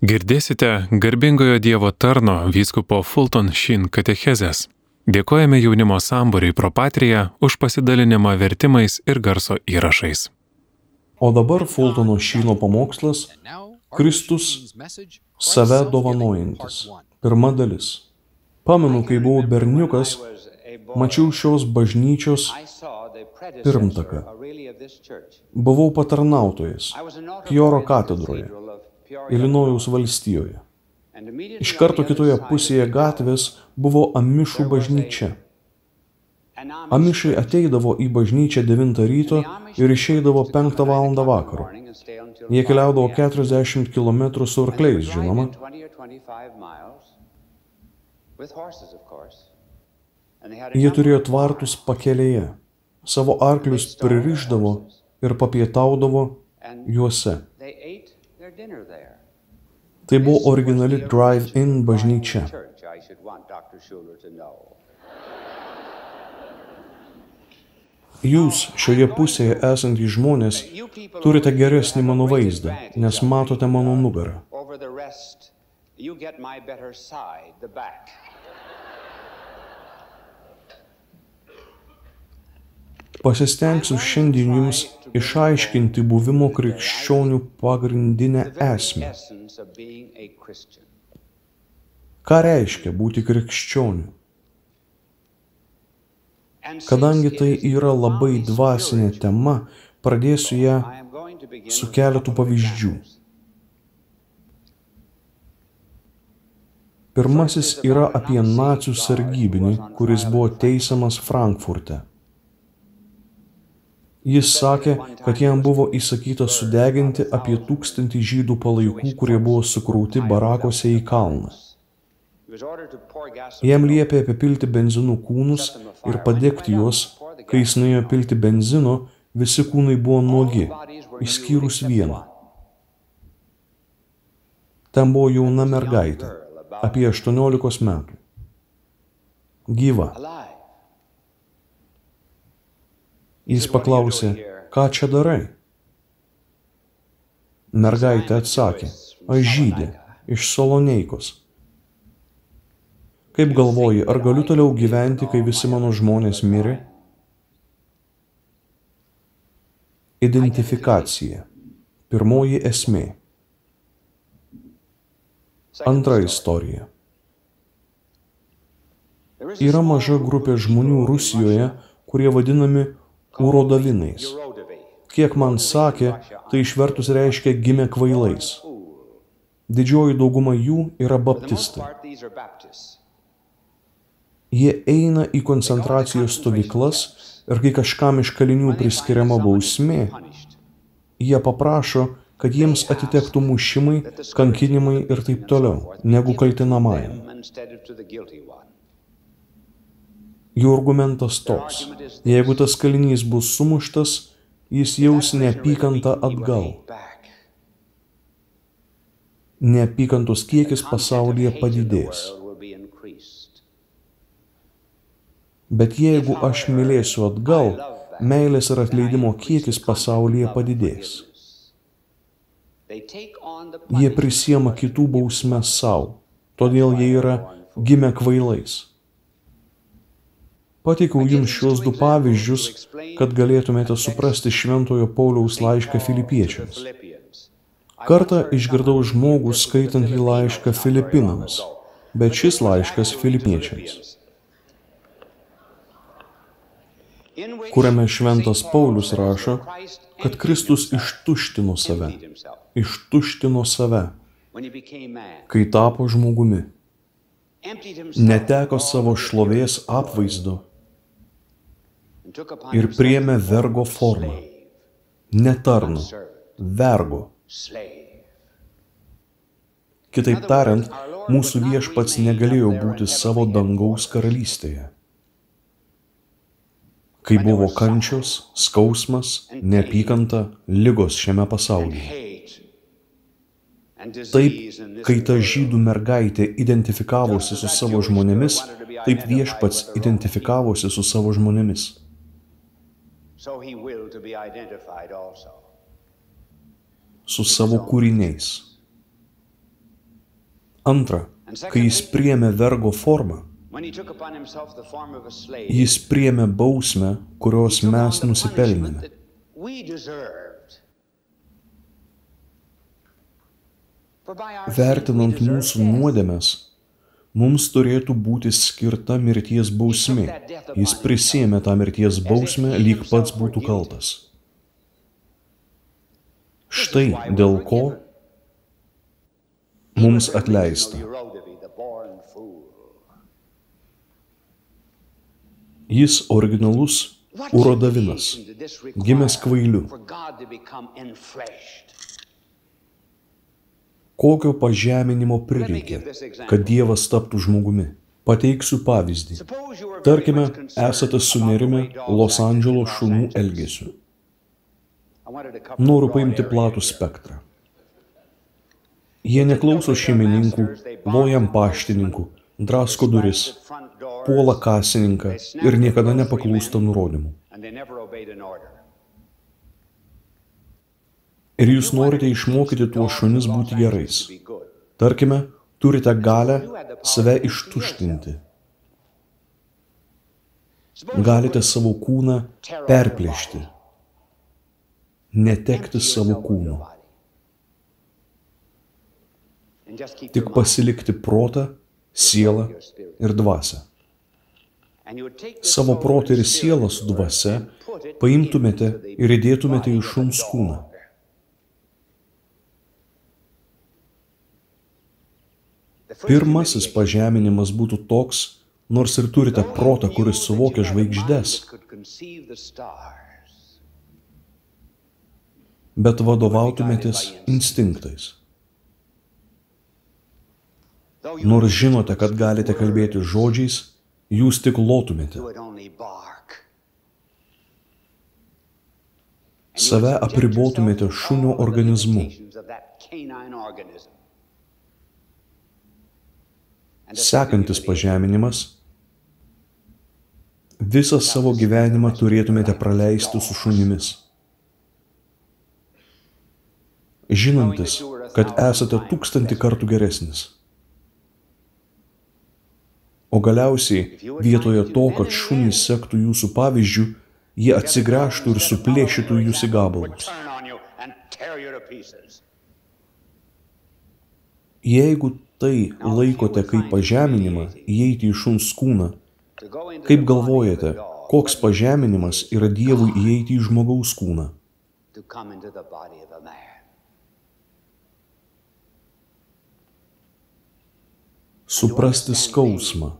Girdėsite garbingojo Dievo tarno vyskupo Fulton Shin katechezės. Dėkojame jaunimo samboriui Propatrija už pasidalinimą vertimais ir garso įrašais. O dabar Fultono Šyno pamokslas Kristus save dovanojantis. Pirma dalis. Pamenu, kai buvau berniukas, mačiau šios bažnyčios pirmtaką. Buvau patarnautojas Pioro katedroje, Ilinojaus valstijoje. Iš karto kitoje pusėje gatvės buvo Amišų bažnyčia. Amišai ateidavo į bažnyčią 9 ryto ir išeidavo 5 val. vakaro. Jie keliaudavo 40 km su arkliais, žinoma. Jie turėjo tvartus pakelėje. Savo arklius pririždavo ir papietaudavo juose. Tai buvo originali drive-in bažnyčia. Jūs šioje pusėje esantys žmonės turite geresnį mano vaizdą, nes matote mano nugarą. Pasistengsiu šiandien jums išaiškinti buvimo krikščionių pagrindinę esmę. Ką reiškia būti krikščioniu? Kadangi tai yra labai dvasinė tema, pradėsiu ją su keletu pavyzdžių. Pirmasis yra apie nacių sargybinį, kuris buvo teisiamas Frankfurte. Jis sakė, kad jam buvo įsakyta sudeginti apie tūkstantį žydų palaikų, kurie buvo sukrauti barakose į kalną. Jam liepė apipilti benzinų kūnus ir padegti juos, kai jis nuėjo pilti benzino, visi kūnai buvo nuogi, išskyrus vieną. Ten buvo jauna mergaitė, apie 18 metų. Gyva. Jis paklausė, ką čia darai? Mergaitė atsakė, aš žydė, iš Soloneikos. Kaip galvoji, ar galiu toliau gyventi, kai visi mano žmonės mirė? Identifikacija. Pirmoji esmė. Antra istorija. Yra maža grupė žmonių Rusijoje, kurie vadinami urodavinais. Kiek man sakė, tai išvertus reiškia gimė kvailais. Didžioji dauguma jų yra baptistai. Jie eina į koncentracijos stovyklas ir kai kažkam iš kalinių priskiriama bausmė, jie paprašo, kad jiems atitektų mušimai, kankinimai ir taip toliau, negu kaltinamajam. Jų argumentas toks, jeigu tas kalinys bus sumuštas, jis jaus neapykantą atgal. Neapykantos kiekis pasaulyje padidės. Bet jeigu aš mylėsiu atgal, meilės ir atleidimo kiekis pasaulyje padidės. Jie prisiema kitų bausmes savo, todėl jie yra gimę kvailais. Pateikiau jums šios du pavyzdžius, kad galėtumėte suprasti Šventojo Pauliaus laišką filipiečiams. Kartą išgirdau žmogų skaitant į laišką Filipinams, bet šis laiškas filipiečiams. Kuriame Šventas Paulius rašo, kad Kristus ištuštino save, ištuštino save, kai tapo žmogumi. Neteko savo šlovės apvaizdo ir priėmė vergo formą. Ne tarno, vergo. Kitaip tariant, mūsų viešpats negalėjo būti savo dangaus karalystėje. Kai buvo kančios, skausmas, neapykanta, lygos šiame pasaulyje. Taip, kai ta žydų mergaitė identifikavosi su savo žmonėmis, taip viešpats identifikavosi su savo žmonėmis. Su savo kūriniais. Antra, kai jis priėmė vergo formą, jis priėmė bausmę, kurios mes nusipelnėme. Vertinant mūsų nuodėmes, mums turėtų būti skirta mirties bausmė. Jis prisėmė tą mirties bausmę, lyg pats būtų kaltas. Štai dėl ko mums atleista. Jis originalus urodavinas, gimęs kvailiu. Kokio pažeminimo prireikė, kad Dievas taptų žmogumi? Pateiksiu pavyzdį. Tarkime, esate sunerime Los Andželo šunų elgesiu. Noriu paimti platų spektrą. Jie neklauso šeimininkų, lojam paštininkų, drasko duris, puola kasininką ir niekada nepaklūsta nurodymų. Ir jūs norite išmokyti tuos šunis būti gerais. Tarkime, turite galę save ištuštinti. Galite savo kūną perplėšti, netekti savo kūno. Tik pasilikti protą, sielą ir dvasę. Savo protą ir sielą su dvasia paimtumėte ir įdėtumėte į šuns kūną. Pirmasis pažeminimas būtų toks, nors ir turite protą, kuris suvokia žvaigždes, bet vadovautumėtės instinktais. Nors žinote, kad galite kalbėti žodžiais, jūs tik lotumėte. Save apribotumėte šunio organizmu. Sekantis pažeminimas. Visą savo gyvenimą turėtumėte praleisti su šunimis. Žinantis, kad esate tūkstantį kartų geresnis. O galiausiai, vietoje to, kad šunys sektų jūsų pavyzdžių, jie atsigręžtų ir suplėšytų jūs į gabalus. Jeigu tai laikote kaip pažeminimą įeiti į šuns kūną, kaip galvojate, koks pažeminimas yra Dievui įeiti į žmogaus kūną? Suprasti skausmą.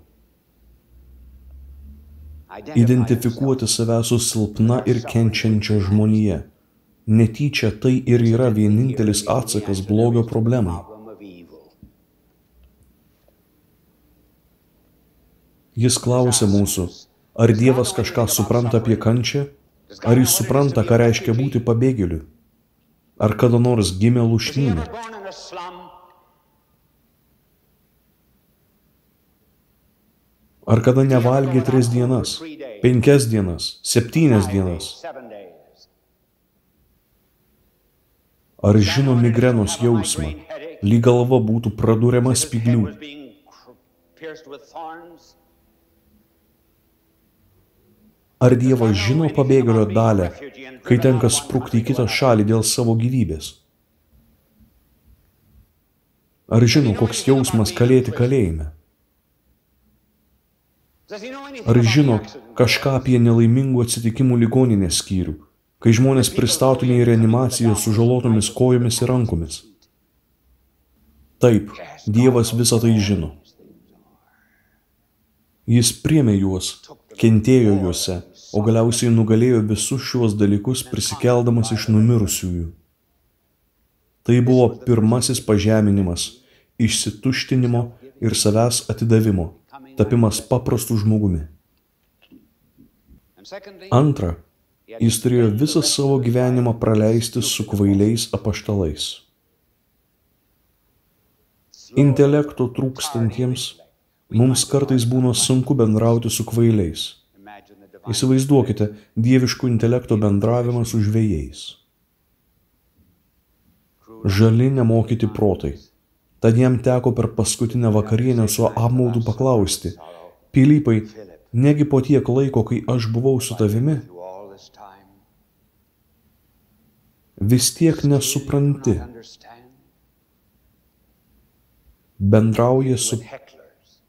Identifikuoti save su silpna ir kenčiančia žmonija. Netyčia tai ir yra vienintelis atsakas blogio problemai. Jis klausė mūsų, ar Dievas kažką supranta apie kančią, ar jis supranta, ką reiškia būti pabėgėliu, ar kada nors gimė lušnynė. Ar kada nevalgė tris dienas, penkias dienas, septynias dienas? Ar žino migrenos jausmą, lyg galva būtų praduriama spiglių? Ar Dievas žino pabėgėlio dalę, kai tenka sprukti į kitą šalį dėl savo gyvybės? Ar žino, koks jausmas kalėti kalėjime? Ar žino kažką apie nelaimingų atsitikimų ligoninės skyrių, kai žmonės pristatomi į reanimaciją su žalotomis kojomis ir rankomis? Taip, Dievas visą tai žino. Jis priemė juos, kentėjo juose, o galiausiai nugalėjo visus šiuos dalykus prisikeldamas iš numirusiųjų. Tai buvo pirmasis pažeminimas, išsituštinimo ir savęs atidavimo, tapimas paprastu žmogumi. Antra, jis turėjo visą savo gyvenimą praleisti su kvailiais apaštalais. Intelekto trūkstantiems mums kartais būna sunku bendrauti su kvailiais – Įsivaizduokite dieviškų intelekto bendravimą su žvėjais. Žali nemokyti protai. Tad jam teko per paskutinę vakarienę su apmaudu paklausti, Pilypai, negi po tiek laiko, kai aš buvau su tavimi, vis tiek nesupranti, bendrauji su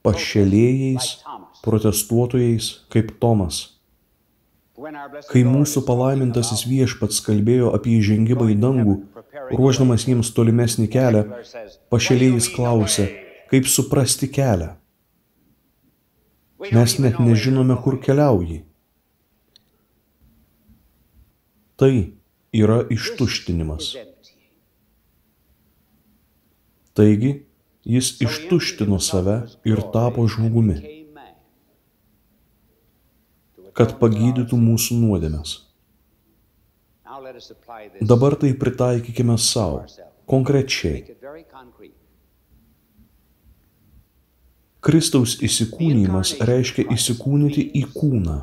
pašelėjais, protestuotojais kaip Tomas. Kai mūsų palaimintasis viešpats kalbėjo apie įžengimą į dangų, ruoždamas jiems tolimesnį kelią, pašelėjais klausė, kaip suprasti kelią. "We don't Mes net nežinome, kur going." keliauji. Tai yra ištuštinimas. Taigi, jis ištuštino save ir tapo žmogumi, kad pagydytų mūsų this Dabar tai pritaikykime savo, konkrečiai. Kristaus įsikūnymas reiškia įsikūnyti į kūną.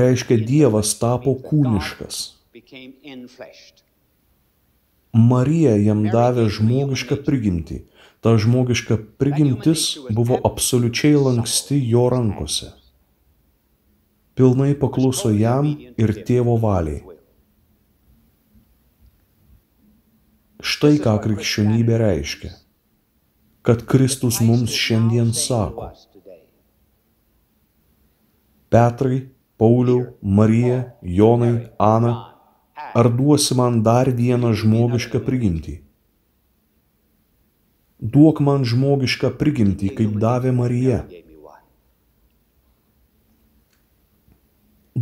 Reiškia Dievas tapo kūniškas. Marija jam davė žmogišką prigimtį. Ta žmogiška prigimtis buvo absoliučiai lanksti jo rankose. Pilnai pakluso jam ir tėvo valiai. Štai ką krikščionybė reiškia. Kad Kristus mums šiandien sako. Petrai, Pauliau, Marija, Jonai, Ana, ar duosi man dar vieną žmogišką prigimtį? Duok man žmogišką prigimtį, kaip davė Marija.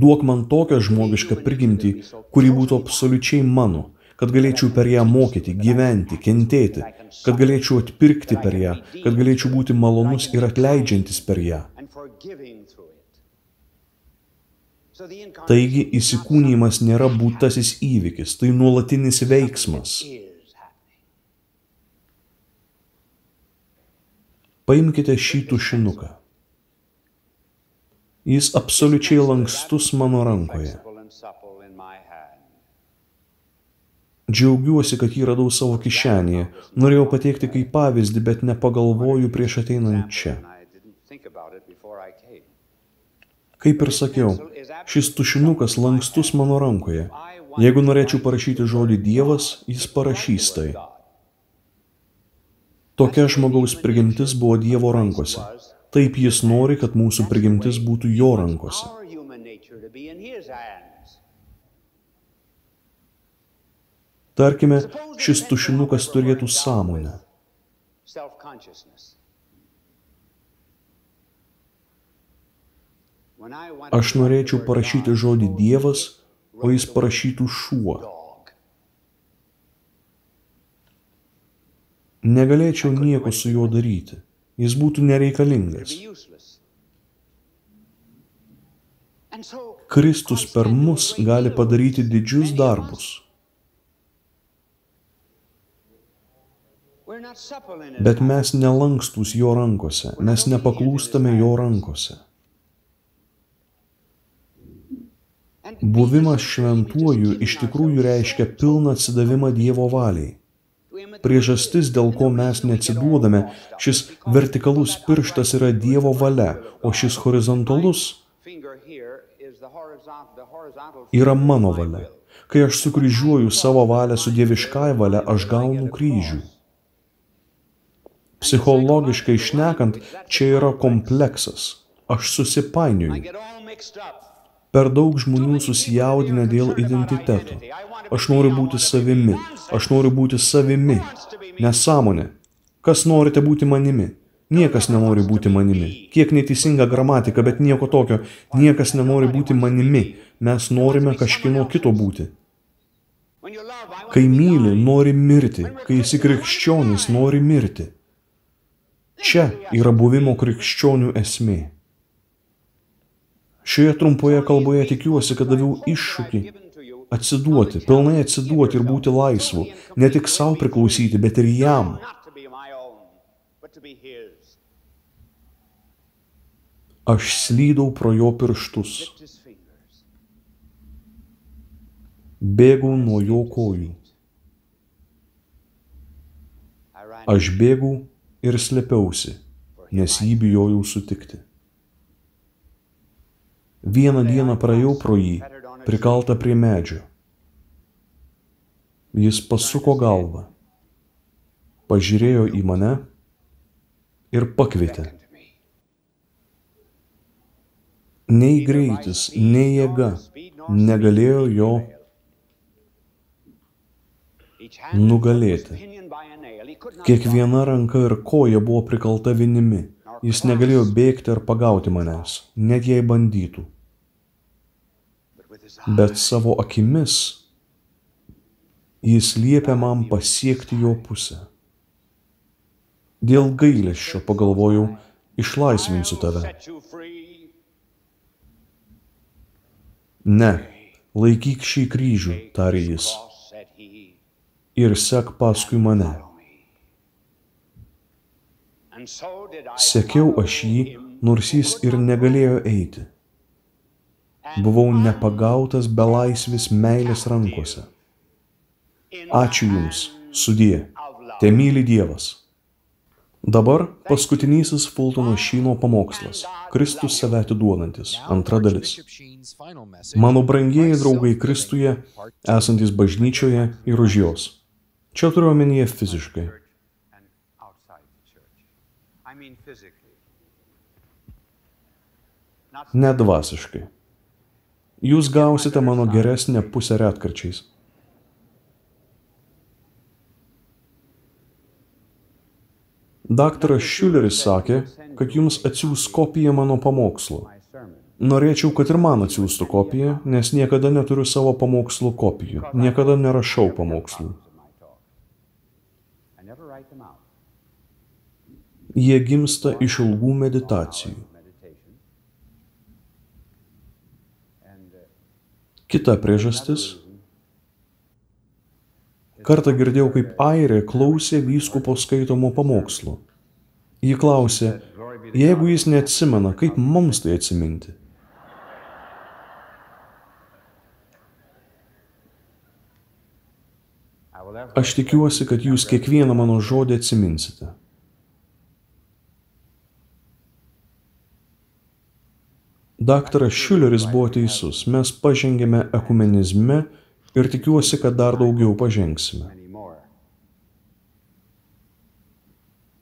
Duok man tokią žmogišką prigimtį, kuri būtų absoliučiai mano, kad galėčiau per ją mokyti, gyventi, kentėti, kad galėčiau atpirkti per ją, kad galėčiau būti malonus ir atleidžiantis per ją. Taigi įsikūnymas nėra būtasis įvykis, tai nuolatinis veiksmas. Paimkite šį tušinuką. Jis absoliučiai lankstus mano rankoje. Džiaugiuosi, kad jį radau savo kišenėje. Norėjau pateikti kaip pavyzdį, bet nepagalvoju prieš ateinant čia. Kaip ir sakiau, šis tušinukas lankstus mano rankoje. Jeigu norėčiau parašyti žodį Dievas, jis parašys tai. Tokia žmogaus prigimtis buvo Dievo rankose. Taip jis nori, kad mūsų prigimtis būtų jo rankose. Tarkime, šis tušinukas turėtų sąmonę. Aš norėčiau parašyti žodį Dievas, o jis parašytų šuo. Negalėčiau nieko su juo daryti. Jis būtų nereikalingas. Kristus per mus gali padaryti didžius darbus. Bet mes nelankstus jo rankose, mes nepaklūstame jo rankose. Buvimas šventuoju iš tikrųjų reiškia pilną atsidavimą Dievo valiai. Priežastis, dėl ko mes neatsiduodame, šis vertikalus pirštas yra Dievo valia, o šis horizontalus yra mano valia. Kai aš sukryžiuoju savo valią su dieviškai valia, aš gaunu kryžių. Psichologiškai šnekant, čia yra kompleksas. Aš susipainioju. Per daug žmonių susijaudina dėl identiteto. Aš noriu būti savimi. Aš noriu būti savimi. Nesąmonė. Kas norite būti manimi? Niekas nenori būti manimi. Kiek neteisinga gramatika, bet nieko tokio. Niekas nenori būti manimi. Mes norime kažkino kito būti. Kai myli, nori mirti. Kai esi krikščionis, nori mirti. Čia yra buvimo krikščionių esmė. Šioje trumpoje kalboje tikiuosi, kad daviau iššūkį atsiduoti, pilnai atsiduoti ir būti laisvu, ne tik savo priklausyti, bet ir jam. Aš slydau pro jo pirštus, bėgau nuo jo kojų. Aš bėgau ir slėpiausi, nes jį bijojau sutikti. Vieną dieną praėjau pro jį, prikaltą prie medžio. Jis pasuko galvą, pažiūrėjo į mane ir pakvietė. Nei greitis, nei jėga negalėjo jo nugalėti. Kiekviena ranka ir koja buvo prikalta vinimi. Jis negalėjo bėgti ar pagauti manęs, net jei bandytų. Bet savo akimis jis liepia man pasiekti jo pusę. Dėl gailesčio pagalvojau, išlaisvinsiu tave. Ne, laikyk šį kryžių, tarė jis, ir sek paskui mane. Sekiau aš jį, nors jis ir negalėjo eiti. Buvau nepagautas belaisvis meilės rankose. Ačiū Jums, sudie, te myli Dievas. Dabar paskutinysis Fultono Šyno pamokslas - Kristus save atiduodantis, antra dalis. Mano brangieji draugai Kristuje, esantis bažnyčioje ir už jos. Čia turiu omenyje fiziškai. Nedvasiškai. Jūs gausite mano geresnę pusę retkarčiais. Daktaras Šiuleris sakė, kad jums atsiūs kopiją mano pamokslo. Norėčiau, kad ir man atsiųstų kopiją, nes niekada neturiu savo pamokslo kopijų. Niekada nerašau pamokslų. Jie gimsta iš ilgų meditacijų. Kita priežastis. Kartą girdėjau, kaip airė klausė vyskupo skaitomo pamokslo. Ji klausė, jeigu jis neatsimena, kaip mums tai atsiminti? Aš tikiuosi, kad jūs kiekvieną mano žodį atsiminsite. Daktaras Šiuleris buvo teisus, mes pažengėme ekumenizme ir tikiuosi, kad dar daugiau pažengsime.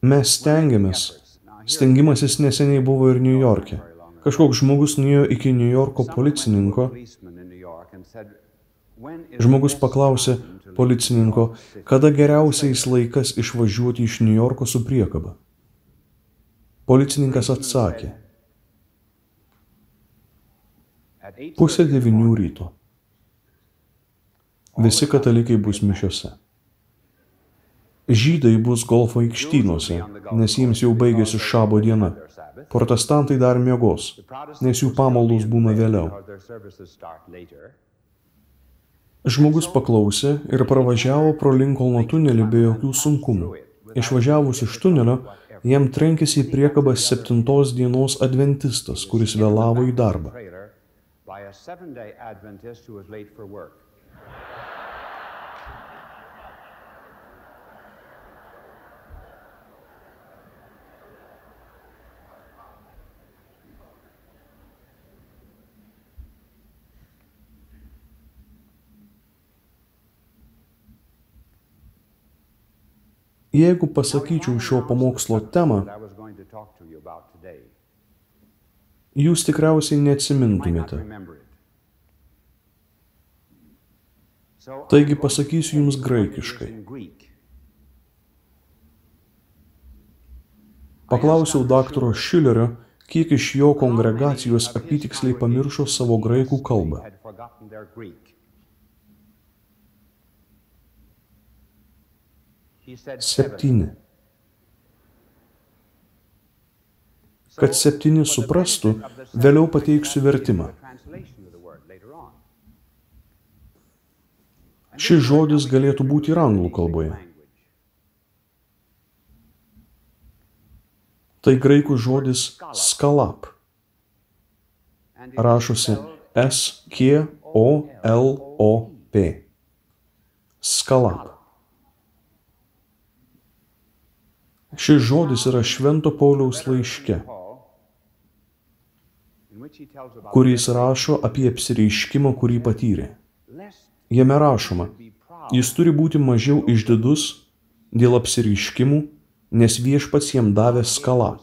Mes stengiamės. Stengimasis neseniai buvo ir New York'e. Kažkoks žmogus nuėjo iki New Yorko policininko. Žmogus paklausė policininko, kada geriausiais laikas išvažiuoti iš New Yorko su priekaba. Policininkas atsakė. Pusė devinių ryto. Visi katalikai bus mišiose. Žydai bus golfo aikštynuose, nes jiems jau baigėsi šabo diena. Protestantai dar miegos, nes jų pamaldos būna vėliau. Žmogus paklausė ir pravažiavo pro Linkolno tunelį be jokių sunkumų. Išvažiavus iš tunelio, jam trenkėsi į priekabą septintos dienos adventistas, kuris vėlavo į darbą. Jeigu pasakyčiau šio pamokslo temą, jūs tikriausiai neatsimintumėte. Taigi pasakysiu jums graikiškai. Paklausiau daktaro Šilerio, kiek iš jo kongregacijos apytiksliai pamiršo savo graikų kalbą. Septyni. Kad septyni suprastų, vėliau pateiksiu vertimą. Šis žodis galėtų būti ir anglų kalboje. Tai graikų žodis skalap. Rašosi S-K-O-L-O-P. Skalap. Šis žodis yra Švento Pauliaus laiške, kur jis rašo apie apsireiškimą, kurį patyrė. Jame rašoma, jis turi būti mažiau išdidus dėl apsireiškimų, nes viešpats jam davė skalap.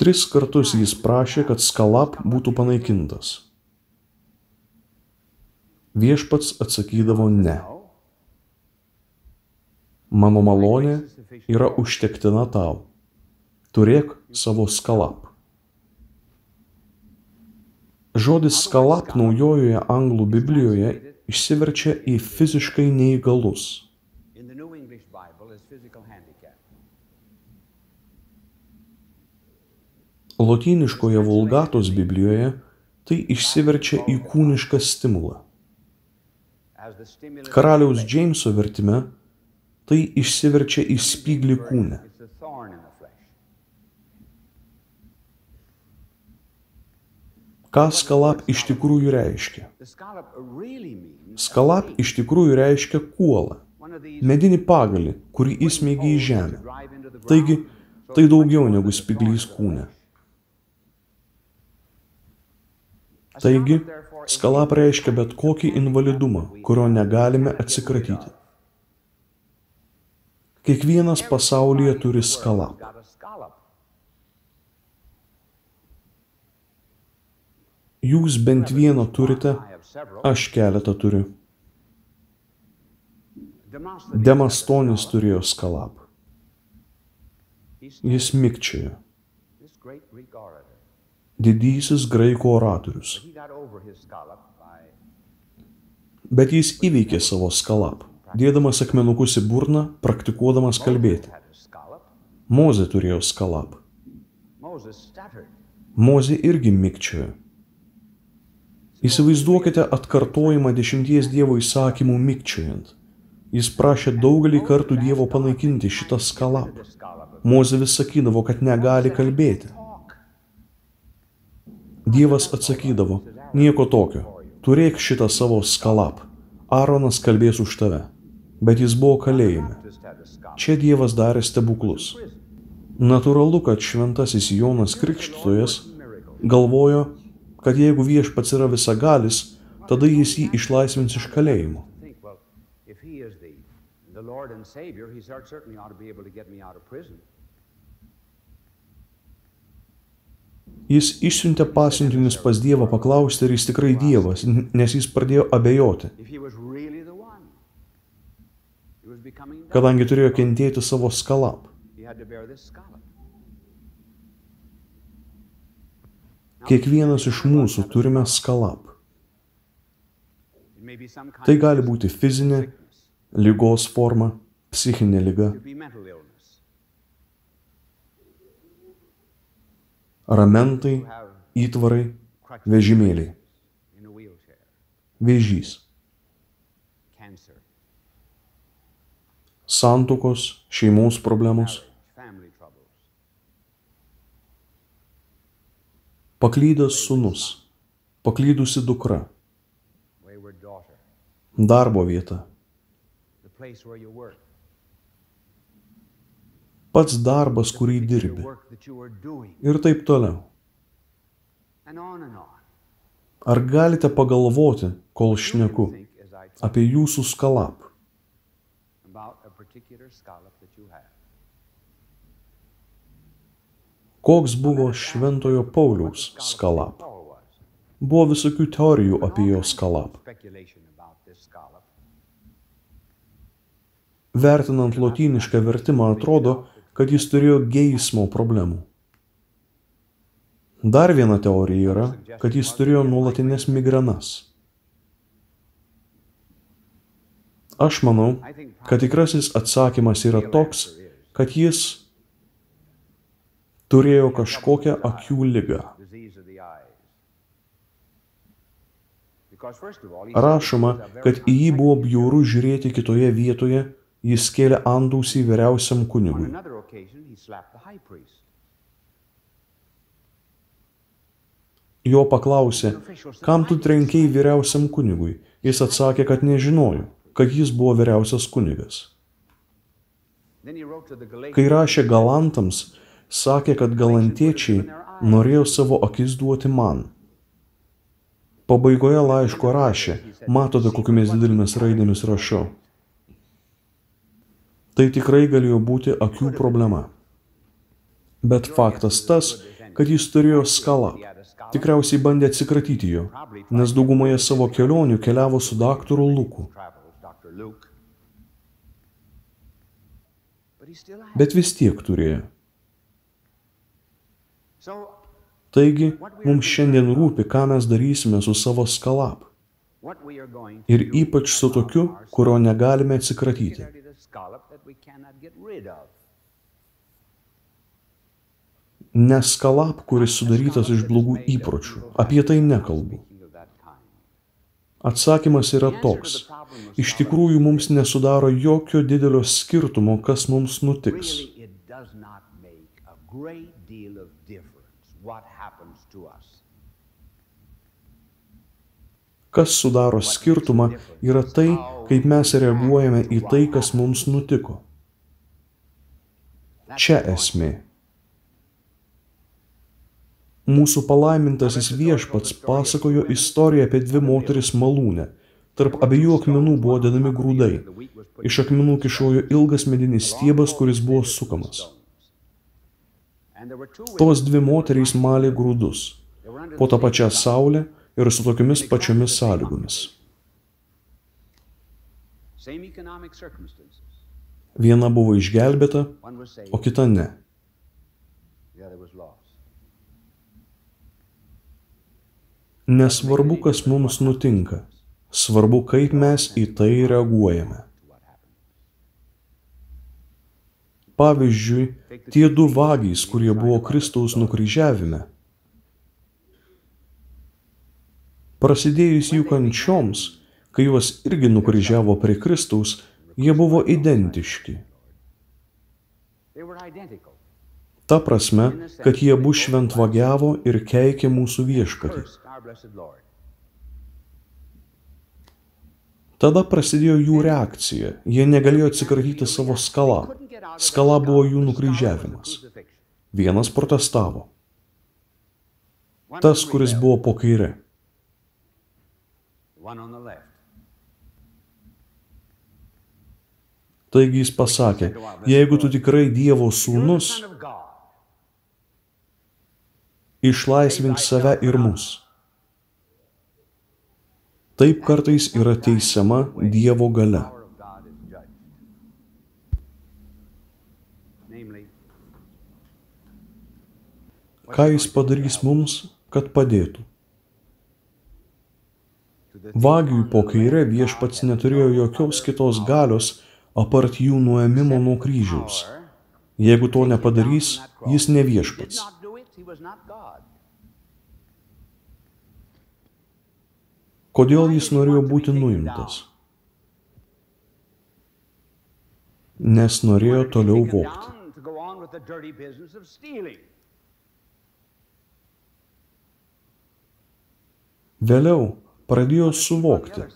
Tris kartus jis prašė, kad skalap būtų panaikintas. Viešpats atsakydavo ne. Mano malonė yra užtektina tau. Turėk savo skalap. Žodis skalap naujojoje anglų Biblijoje išsiverčia į fiziškai neįgalus. Lotyniškoje vulgatos Biblijoje tai išsiverčia į kūnišką stimulą. Karaliaus Džeimso vertime tai išsiverčia į spyglį kūne. Ką skalap iš tikrųjų reiškia? Skalap iš tikrųjų reiškia kuolą, medinį pagalį, kurį įsmeigi į žemę. Taigi, tai daugiau negu spiglys kūne. Taigi, skalap reiškia bet kokį invalidumą, kurio negalime atsikratyti. Kiekvienas pasaulyje turi skalap. Jūs bent vieną turite, aš keletą turiu. Demastonis turėjo skalap. Jis mikčiojo. Didysis graikų oratorius. Bet jis įveikė savo skalap, dėdamas akmenukus į burną, praktikuodamas kalbėti. Mozė turėjo skalap. Mozė irgi mikčiojo. Įsivaizduokite atkartojimą dešimties Dievo įsakymų mikčiojant. Jis prašė daugelį kartų Dievo panaikinti šitą skalap. The scallop. Mozė vis sakydavo, kad negali kalbėti. Dievas atsakydavo, nieko tokio, turėk šitą savo skalap. Aaronas kalbės už tave. Bet jis buvo kalėjime. Čia Dievas darė stebuklus. Natūralu, kad šventasis Jonas Krikštytojas galvojo, kad jeigu viešpats yra visagalis, tada jis jį išlaisvins iš kalėjimo. Jis išsiuntė pasiuntinius pas Dievą paklausti, ar jis tikrai Dievas, nes jis pradėjo abejoti, kadangi turėjo kentėti savo skalap. Kiekvienas iš mūsų turime skalap. Tai gali būti fizinė, lygos forma, psichinė lyga, ramentai, įtvarai, vežimėliai, vėžys, cancer, santukos, šeimos problemos, paklydęs sunus, paklydusi dukra, darbo vieta, pats darbas, kurį dirbi ir taip toliau. Ar galite pagalvoti, kol šneku, apie jūsų skalap? Koks buvo šventojo Pauliaus skalap? Buvo visokių teorijų apie jo skalap. Vertinant lotynišką vertimą atrodo, kad jis turėjo geismo problemų. Dar viena teorija yra, kad jis turėjo nuolatinės migrenas. Aš manau, kad tikrasis atsakymas yra toks, kad jis turėjo kažkokią akių he Rašoma, kad į jį buvo bjauru žiūrėti kitoje vietoje, jis kėlė antausį vyriausiam kunigui. Jo paklausė, kam tu trenkiai vyriausiam kunigui? Jis atsakė, kad nežinojo. kad jis buvo vyriausias kunigas. Kai rašė galantams, sakė, kad galantiečiai norėjo savo akis duoti man. Pabaigoje laiško rašė, matote, kokiamis didelėmis raidėmis rašau. Tai tikrai galėjo būti akių problema. Bet faktas tas, kad jis turėjo skalą. Tikriausiai bandė atsikratyti jo, nes daugumoje savo kelionių keliavo su daktaru Luku. Bet vis tiek turėjo. Taigi, mums šiandien rūpi, ką mes darysime su savo skalap. Ir ypač su tokiu, kurio negalime atsikratyti. Ne skalap, kuris sudarytas iš blogų įpročių. Apie tai nekalbu. Atsakymas yra toks. Iš tikrųjų mums nesudaro jokio didelio skirtumo, kas mums nutiks. Kas sudaro skirtumą yra tai, kaip mes reaguojame į tai, kas mums nutiko. Čia esmė. Mūsų palaimintasis viešpats pasakojo istoriją apie dvi moteris malūnę. Tarp abiejų akmenų buvo dedami grūdai. Iš akmenų kišojo ilgas medinis stiebas, kuris buvo sukamas. Tos dvi moterys malė grūdus. Po tą pačią saulę ir su tokiamis pačiomis sąlygomis. Viena buvo išgelbėta, o kita ne. Nesvarbu, kas mums nutinka. Svarbu, kaip mes į tai reaguojame. Pavyzdžiui, tie du vagys, kurie buvo Kristaus nukryžiavime. Prasidėjus jų kančioms, kai juos irgi nukryžiavo prie Kristaus, jie buvo identiški. Ta prasme, kad jie abu šventvagiavo ir keikė mūsų viešpatį. Tada prasidėjo jų reakcija. Jie negalėjo atsikratyti savo skalą. Skala buvo jų nukryžiavimas. Vienas protestavo. Tas, kuris buvo po kaire. One on the left. Taigi jis pasakė, jeigu tu tikrai Dievo sūnus, išlaisvink save ir mus. Taip kartais yra teisiama Dievo gale. Ką jis padarys mums, kad padėtų? Vagiui po kaire viešpats neturėjo jokios kitos galios apart jų nuėmimo nuo kryžiaus. Jeigu to nepadarys, jis ne viešpats. Kodėl jis norėjo būti nuimtas? Nes norėjo toliau vokti. Vėliau pradėjo suvokti,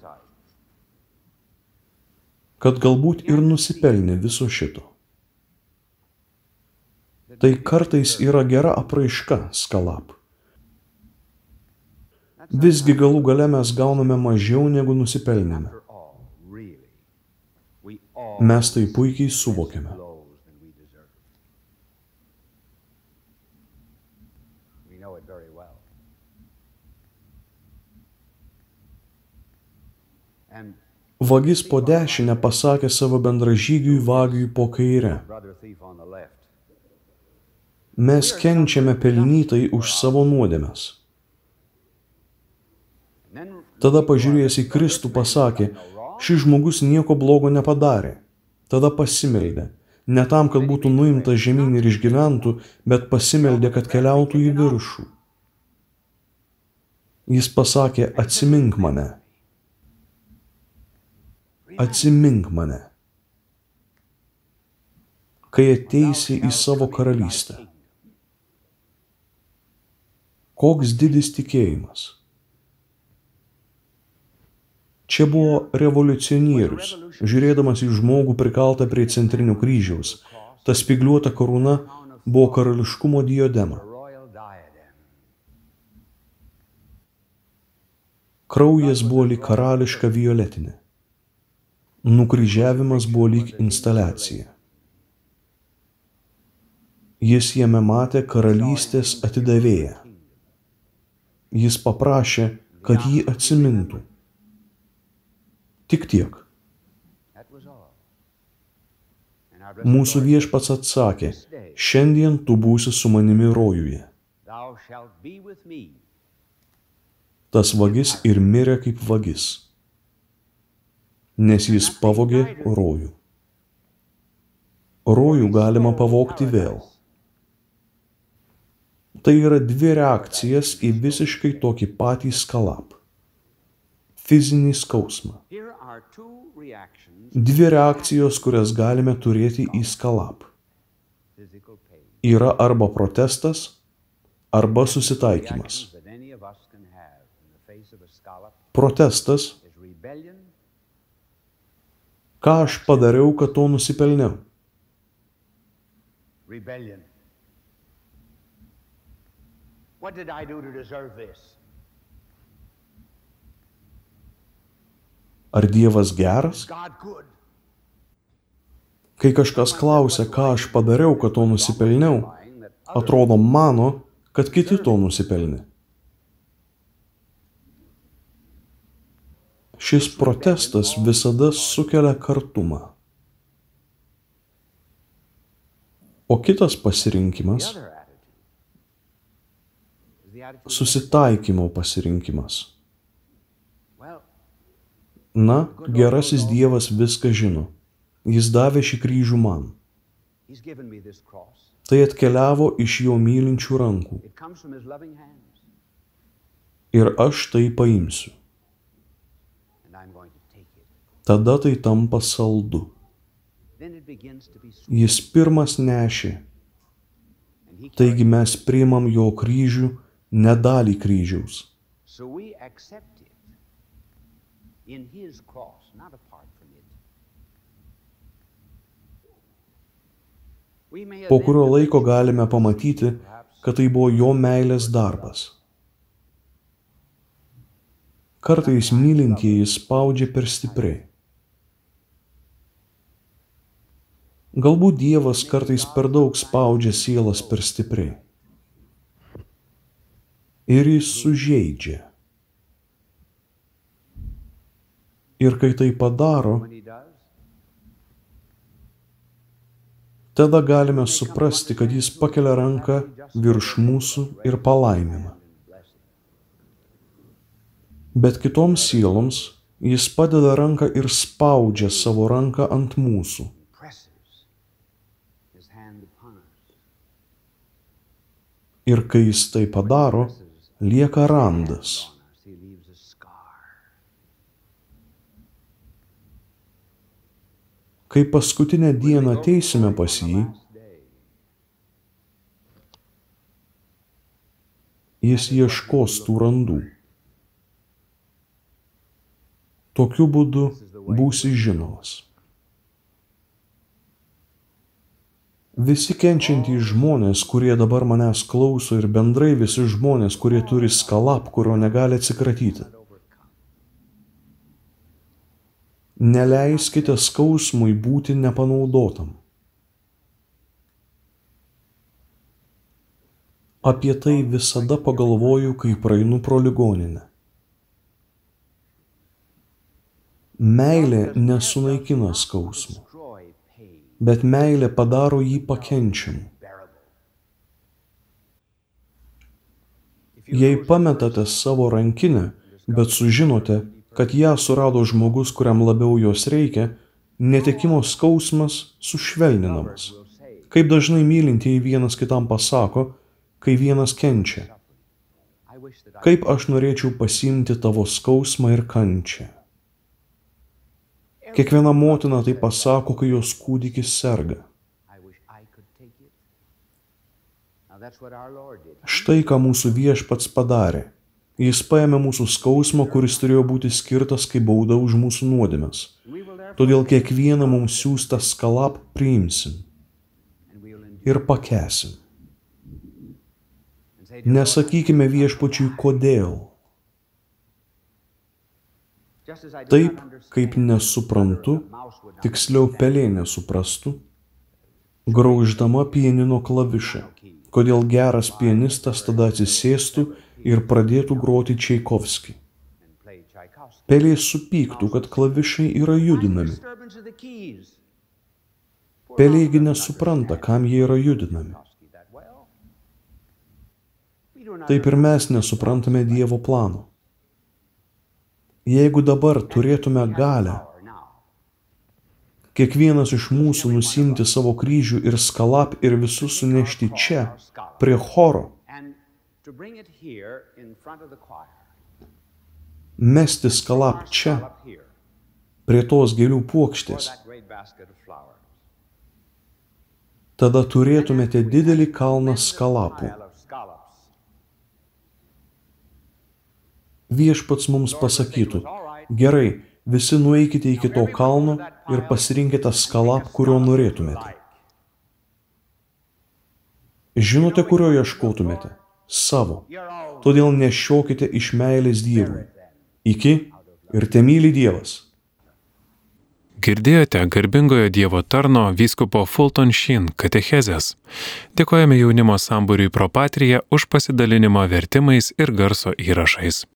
kad galbūt ir nusipelnė viso šito. Tai kartais yra gera apraiška skalap. Visgi galų gale mes gauname mažiau negu nusipelnėme. Mes tai puikiai suvokiame. Vagis po dešinę pasakė savo bendražygiui vagiui po kairę. Mes kenčiame pelnytai už savo nuodėmes. Tada pažiūrėjęs į Kristų pasakė, šis žmogus nieko blogo nepadarė. Tada pasimeldė. Ne tam, kad būtų nuimtas žemyn ir išgyventų, bet pasimeldė, kad keliautų į viršų. Jis pasakė, atsimink mane. Atsimink mane. Kai ateisi į savo karalystę. Koks didis tikėjimas. Čia buvo revoliucionierius, žiūrėdamas į žmogų prikaltą prie centrinio kryžiaus. Ta spigliuota karūna buvo karališkumo diadem. Kraujas buvo lyg karališka violetinė. Nukryžiavimas buvo lyg instaliacija. Jis jame matė karalystės atidavėją. Jis paprašė, kad jį atsimintų. Tik tiek. Mūsų viešpats atsakė, šiandien tu būsi su manimi rojuje. Tas vagis ir mirė kaip vagis, nes jis pavogė rojų. Rojų galima pavogti vėl. Tai yra dvi reakcijas į visiškai tokį patį skalap. Fizinį skausmą. Dvi reakcijos, kurias galime turėti į skalap. Yra arba protestas, arba susitaikymas. Reactions ką aš padariau, kad to nusipelniau. rebellion. What did I do to deserve this? Ar Dievas geras? Kai kažkas klausia, ką aš padariau, kad to nusipelniau, atrodo mano, kad kiti to nusipelnė. Šis protestas visada sukelia kartumą. O kitas pasirinkimas susitaikymo pasirinkimas. Na, gerasis Dievas viską žino. Jis davė šį kryžių man. Tai atkeliavo iš jo mylinčių rankų. Ir aš tai paimsiu. Tada tai tampa saldu. Jis pirmas nešė. Taigi mes priimam jo kryžių, ne dalį kryžiaus. Po kurio laiko galime pamatyti, kad tai buvo jo meilės darbas. Kartais mylintieji spaudžia per stipriai. Galbūt Dievas kartais per daug spaudžia sielas per stipriai. Ir jis sužeidžia. Ir kai tai padaro, tada galime suprasti, kad jis pakelia ranką virš mūsų ir palaimina. Bet kitoms sieloms jis padeda ranką ir spaudžia savo ranką ant mūsų. Ir kai jis tai padaro, lieka randas. Kai paskutinę dieną ateisime pas jį, jis ieškos tų randų. Tokiu būdu būsi žinomas. Visi kenčiantys žmonės, kurie dabar manęs klauso ir bendrai visi žmonės, kurie turi skalap, kurio negali atsikratyti. Neleiskite skausmui būti nepanaudotam. Apie tai visada pagalvoju, kai praeinu pro ligoninę. Meilė nesunaikina skausmo, bet meilė padaro jį pakenčiamu. Jei pametate savo rankinę, bet sužinote, kad ją surado žmogus, kuriam labiau jos reikia, netekimo skausmas sušvelninamas. Kaip dažnai mylintieji vienas kitam pasako, kai vienas kenčia. Kaip aš norėčiau pasimti tavo skausmą ir kančią. Kiekviena motina tai pasako, kai jos kūdikis serga. Štai ką mūsų viešpats padarė. Jis paėmė mūsų skausmą, kuris turėjo būti skirtas kaip bauda už mūsų nuodėmes. Todėl kiekvieną mums siūstą skalap priimsim ir pakesim. Nesakykime viešpačiui kodėl. Taip, kaip nesuprantu, tiksliau pelė nesuprastų, grauždama pienino klavišą. Kodėl geras pianistas tada atsisėstų ir pradėtų groti Čaikovskį. Pelė supyktų, kad klavišai yra judinami. Pelėgi nesupranta, kam jie yra judinami. Taip ir mes nesuprantame Dievo plano. Jeigu dabar turėtume galę, kiekvienas iš mūsų nusimti savo kryžių ir skalap ir visus sunešti čia, prie choro, mesti skalap čia, prie tos gėlių puokštės, tada turėtumėte didelį kalną skalapų. Viešpats mums pasakytų, gerai, visi nueikite iki to kalno ir pasirinkite skalap, kurio norėtumėte. Žinote, kurio ieškotumėte? Savo. Todėl nešiokite iš meilės Dievui. Iki ir te myli Dievas. Girdėjote garbingojo Dievo tarno vyskupo Fulton Sheen katechezės. Dėkojame jaunimo sambūriui Propatrija už pasidalinimą vertimais ir garso įrašais.